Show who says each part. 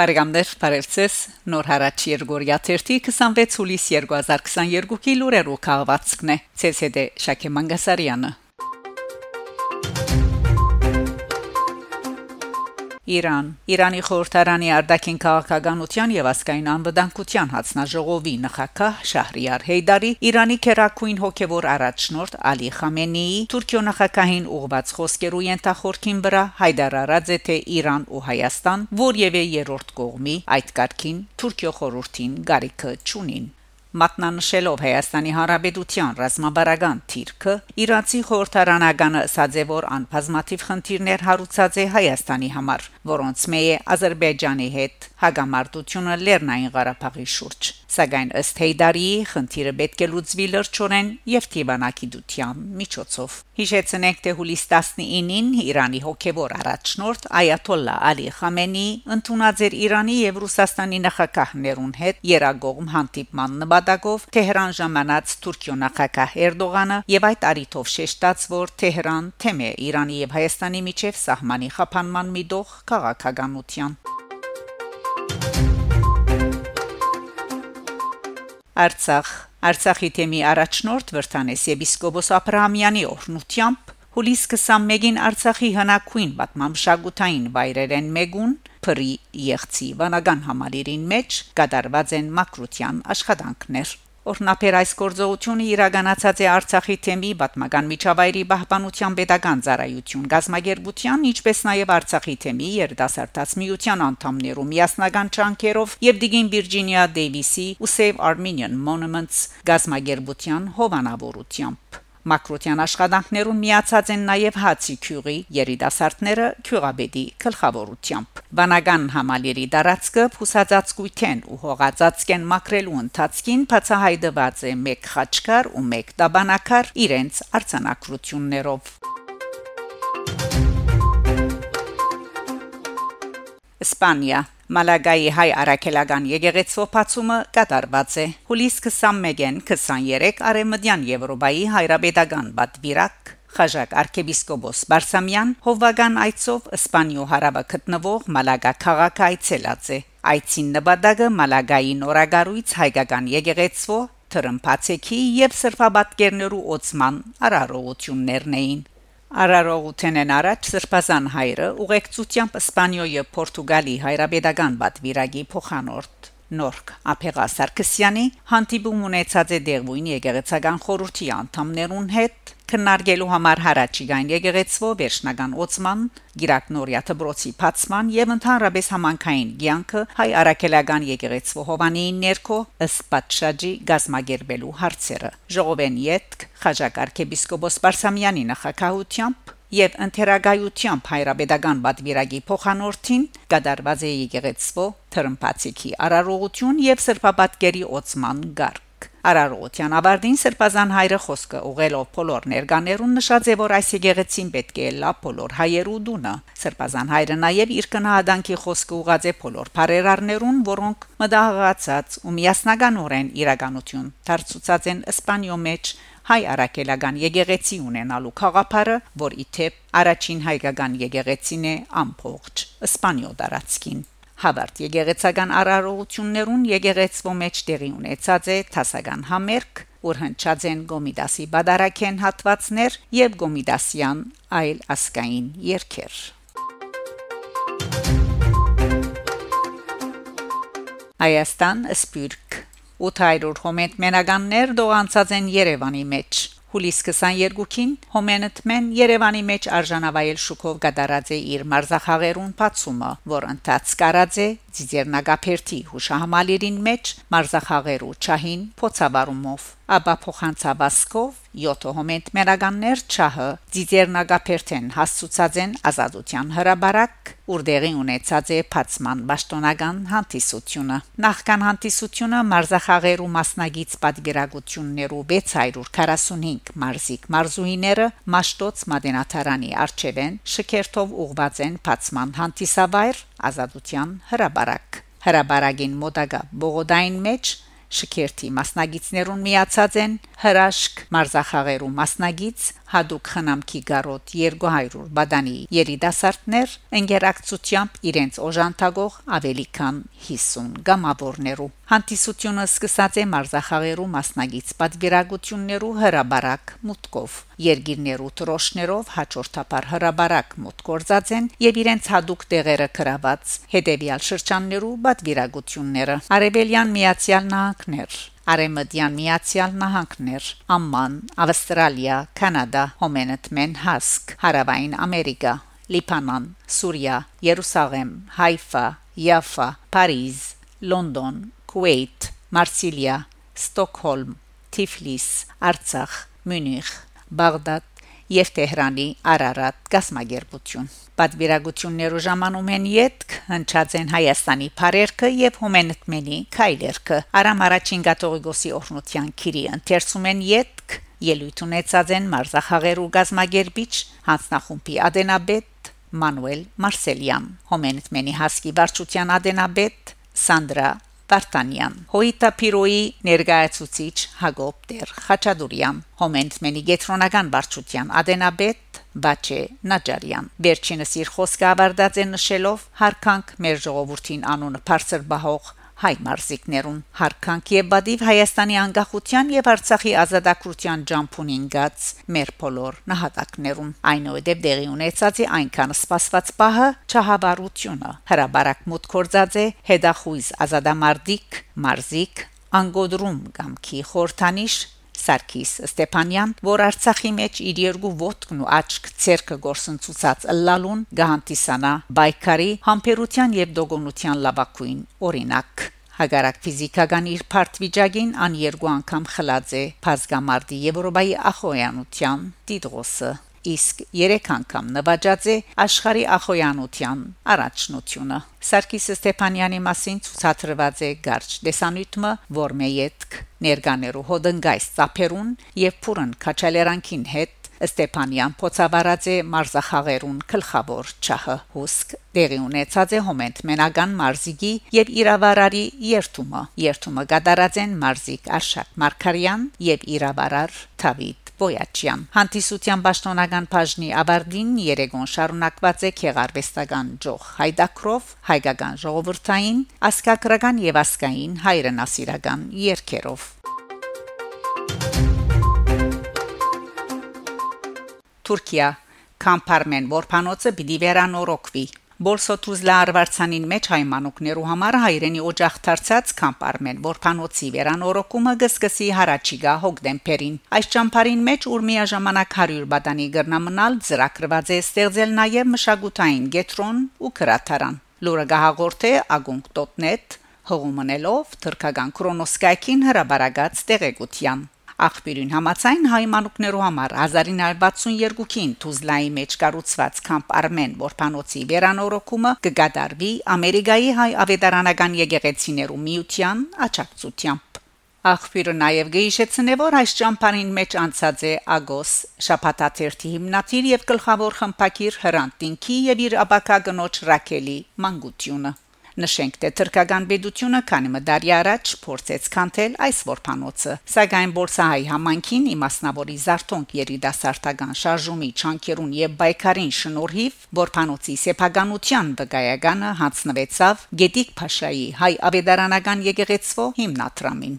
Speaker 1: Բարեկամներ, բարևձեզ։ Նոր հարաճ Երգորիա 26 հուլիս 2022-ի լուրերով քաղվածքն է։ ՑՍԴ Շակե Մանգասարյանը։ Իրան Իրանի խորհրդարանի արտաքին քաղաքականության եւ ասկային անվտանգության հանձնաժողովի նախակահ Շահրիար Հեյդարի Իրանի քերակույն հոգեվոր առաջնորդ Ալի Խամենեի Թուրքիո նախակահին ուղված խոսքերու ենթախորքին վրա հայտարարած է թե Իրան ու Հայաստան որևէ երրորդ կողմի այդ կարգին Թուրքիո խորհրդին գարիքը չունին Մատնանշելով Հայաստանի Հանրապետության ռազմաբարական թիրքը Իրացի խորհրդարանականը սաձևոր անբազմաթիվ խնդիրներ հարուցած է Հայաստանի համար, որոնց մեյ է Ադրբեջանի հետ հագամարտությունը Լեռնային Ղարաբաղի շուրջ։ Սակայն ըստ Հեյդարի խնդիրը պետք է լուծվի լրջորեն եւ Տիվանակի դության միջոցով։ Հիշեցնենք թե հուլիս 19-ին Իրանի հոգեվոր առաջնորդ Այաթոլլա Ալի Խամենի ընդունած էր Իրանի եւ Ռուսաստանի նախագահներուն հետ երագողմ հանդիպման նպատակով Թեհրան ժամանած Թուրքիո նախագահ Էրդողանը եւ այդ արիթով շեշտած որ Թեհրան թեմ է Իրանի եւ Հայաստանի միջև սահմանի խափանման միտող քաղաքականության Արցախ Արցախի թեմի առաջնորդ Վրթանես եպիսկոպոս Աբրահամյանի օրնությամբ հուլիս 21-ին Արցախի հնակույն պատմամշակութային վայրերեն մեգուն Փրի Եղցի վանական համալիրին մեջ կատարված են մակրության աշխատանքներ Օրնապեր այս գործողությունը իրականացած է Արցախի թեմի պատմական միջավայրի պահպանության pedagogan ծառայություն գազագերբության ինչպես նաև Արցախի թեմի երդասարտած միության անդամներու միասնական ճանկերով եւ Դիգին Վիրջինիա Դեյվիսի ու Save Armenian Monuments գազագերբության հովանավորությամբ Մակրոտյան աշխատանքներուն միացած են նաև հացի քյուղի երիտասարդները քյուղաբեդի գլխավորությամբ։ Վանական համալիրի դարածքը փուսածածկույթեն ու հողածածկեն մակրելու ընթացքին բացահայտված է մեկ խաչկար ու մեկ տաբանակար իրենց արցանակրություններով։ Իսպանիա Մալագայի հայ արաքելական եկեղեցու փացումը կատարված է հուլիս 21-ին 23 արեմդյան Եվրոպայի հայրաբեդական բատվիրակ Խաժակ arczepiskopos Բարսամյան հովվական այցով Իսպանիո հարավը գտնվող Մալագա քաղաքը այցելած է այցին նպատակը Մալագայի նորագարույց հայկական եկեղեցու թրմփացեքի եւ սրբաբատկերներու օծման արարողություններն էին Արարողութեն են առաջ Սրբազան հայրը ուղեկցությամբ Իսպանիոյի Պորտուգալի հայրաբեդական բատվիրագի փոխանորդ Նորք Ափեգա Սարգսյանի հանդիպում ունեցած է Դերվույն եկեղեցական խորհրդի անդամներուն հետ քննարկելու համար հարաճիգան եկեղեցվո վերջնական Օցման Գիրակնորիա Թբրոցի Փացման եւ ընդհանրապես համանքային ցանկը հայ արաքելական եկեղեցվո Հովանեին ներքո ըստ պատշաճի գազմագերբելու հարցերը Ժողովեն յետք Խաչակ arczepiskopos Պարսամյանի նախակահությամբ եւ ընթերագայությամբ հայրաբեդական բադվիրագի փոխանորդին կդարված է եկեղեցվո թրմփացիկի արարողություն եւ սրբապատկերի Օցման գարկ Արարողության ավարտին Սրբազան հայրը խոսքը ուղելով բոլոր ներկաներուն նշած է որ այս եկեղեցին պետք է լա բոլոր հայերու դունը Սրբազան հայրը նաև իր կնահատանքի խոսքը ուղած է բոլոր բարերարներուն որոնք մտահղացած ու միասնականորեն իրականություն դարձուցած են Իսպանիո մեջ հայ արաքելական եկեղեցի ունենալու խաղապարը, որ իթեպ առաջին հայկական եկեղեցին է ամփոխ Իսպանիո դարածքին Հավարտ եկեղեցական արարողություններուն եկեղեցվո մեջ տեղի ունեցած է տասական համերկ, որ հնչած են Գոմիդասի բադարակեն հատվածներ եւ Գոմիդասյան այլ ասկային երկեր։ Հայաստան սպյուրք. 800 հոմետ մենագաններ դողանցած են Երևանի մեջ Հուլիս 22-ին Հոմենտմեն Երևանի մեջ արժանավայել շուկով գդարած է իր մարզախաղերուն բացումը, որ ընթաց կարած է Ձիձերնագապերտի հուշահամալիրին մեջ մարզախաղերու ճահին փոցաբարումով ապա փոխանցաբասկով 7 հոմենտ մերագաններ ճահը Ձիձերնագապերտեն հասցուցած են ազատության հրաբարակ ուրդեղի ունեցած է փացման պաշտոնական հանդիսությունը նախքան հանդիսությունը մարզախաղերու մասնագից պատգիրակություններու 645 մարզիկ մարզուհիները Մաշտոց Մադենաթարանի արչևեն շքերթով ուղված են փացման հանդիսավայր ազատության հրաբարակ հրաբարագին մոտակա բողոդային մեջ Շքերթի մասնագետներուն միացած են հրաշք մարզախաղերու մասնագից հadoop խնամքի գարոտ 200 բադանի երիտասարդներ ընկերակցությամբ իրենց օժանդակող ավելի քան 50 գամավորներու հանդիսությունը սկսած է մարզախաղերու մասնագից պատվիրակություններու հրաբարակ մուտկով երգիրներու տրոշներով հաջորդաբար հրաբարակ մուտք գործած են եւ իրենց հadoop տեղերը գրաված հետեւյալ շրջաններու պատվիրակությունները արևելյան միացյալ նահանգներ Արեմդյան Միացյալ Նահանգներ, Ամման, Ավստրալիա, Կանադա, Հոմենտմեն Հասկ, Հարավային Ամերիկա, Լիբանան, Սուրիա, Երուսաղեմ, Հայֆա, Յաֆա, Փարիզ, Լոնդոն, Քուվեյթ, Մարսիլիա, Ստոկհոլմ, Թիֆլիս, Արցախ, Մյունիխ, Բաղդադ եւ Տեհրանի Արարատ գասմագերբություն Պատվիրակություններու ժամանում են յետք հնչած են Հայաստանի Փարերքը եւ Հոմենտմենի Քայլերքը Արամ առաջին գատողիգոսի օրնության քիրի ընթերցում են յետք ելույթ ունեցած են մարզախաղերու գազմագերբիչ հանձնախումբի ադենաբեդ Մանուել Մարսելյան Հոմենտմենի հասկի վարչության ադենաբեդ Սանդրա Վարդանյան Հոյտա Պիրոյի ներկայացուցիչ Հակոբ Տեր Խաչադուրյան Հոմենտմենի գետրոնական վարչության ադենաբեդ Բաչե Նաջարյան Վերջինս իր խոսքը ավարտած է նշելով հարկանք մեր ժողովրդին անունը բարձր բահող հայ մարզիկներուն հարկանք եւ բադիվ Հայաստանի անկախության եւ Արցախի ազատագրության ջամփունին գած մեր բոլոր նահատակներուն այնուհետև դեղի ունեցածի այնքան սպասված պահը չհավարությունը հրաբարակ մուտ կորձած է հետախույզ ազատամարտիկ մարզիկ անգոդրում գամքի խորթանիշ Սարգիս Ստեփանյան, որ Արցախի մեջ իր երկու ոտքն ու աչք ցերկը գործընծուցած լալուն գահանտիսանա բայկարի համբերության եւ դոգոնության լավակույն օրինակ Հագարակ ֆիզիկական իր պարտվիճակին ան երկու անգամ խլած է Փազգամարտի Եվրոպայի ախոյանության տիտղոսը իսկ 3 անգամ նվաճած է աշխարհի ախոյանության առաջնությունը Սարգիս Ստեփանյանի մասին ցուցադրված է Գարչ դեսանյութը Որմեյետք ներկաներու հոդնգայս ծափերուն եւ փուրն քաչալերանքին հետ Ստեփանյան փոցավարած է մարզախաղերուն գլխավոր չահը հուսք դեղի ունեցած է հոմենտ մենական մարզիկի եւ իրավարարի երթումը երթումը գդարած են մարզիկ Արշակ Մարկարյան եւ իրավարար Թավիթ Բոյաչյան հանդիսության պաշտոնական բաժնի ավարտին Երեգոն շարունակված է քեղարվեստական ջող հայդակրով հայկական ժողովրդային ասկակրական եւ ասկային հայրենասիրական երգերով Թուրքիա. Կամպարմեն որփանոցը պիտի վերանորոգվի Բոլսոթուզլա արվարցանին մեջ հայմանուկներու համար հայրենի օջախ դարձած կամպարմեն որփանոցի վերանորոգումը գսկսի հարաճիգա հոգդեմպերին այս ճամփարին մեջ ուր միաժամանակ 100 բադանի գրնամնալ ծրակրված է ստեղծել նաև մշակութային գետրոն ու քրաթարան լուրը գահաղորթե ագունք.net հողումնելով թրկական կրոնոսկայքին հրաբարագած տեղեկության Աղբյուրին համացայն հայմանուկներու համար 1962-ին Թուզլայի մեջ կառուցված Camp Armen որփանոցի վերանորոգումը կգադարվի Ամերիկայի հայ ավետարանական եկեղեցիներու միության աջակցությամբ։ Աղբյուրը նաև գեիշեցնե որ այս ճամփանին մեջ անցած է Ագոս շապատաթերթի հիմնադիր եւ գլխավոր խմփակիր Հրանտ Տինքի եւ իր աբակա գնոջ Ռակելի Մանգուտյունը Նշենք, թե թրկական բեդությունը քանի մդարի առաջ փորձեց կանթել այս որփանոցը, սակայն Բոլսահայ համանքին իմասնավորի Զարթոնք երիտասարդական շարժումի չանկերուն եւ բայկարին շնորհիվ որփանոցի սեփականության վկայականը հանձնվեցավ Գետիկ Փաշայի հայ ավետարանական եկեղեցվո հիմնադրամին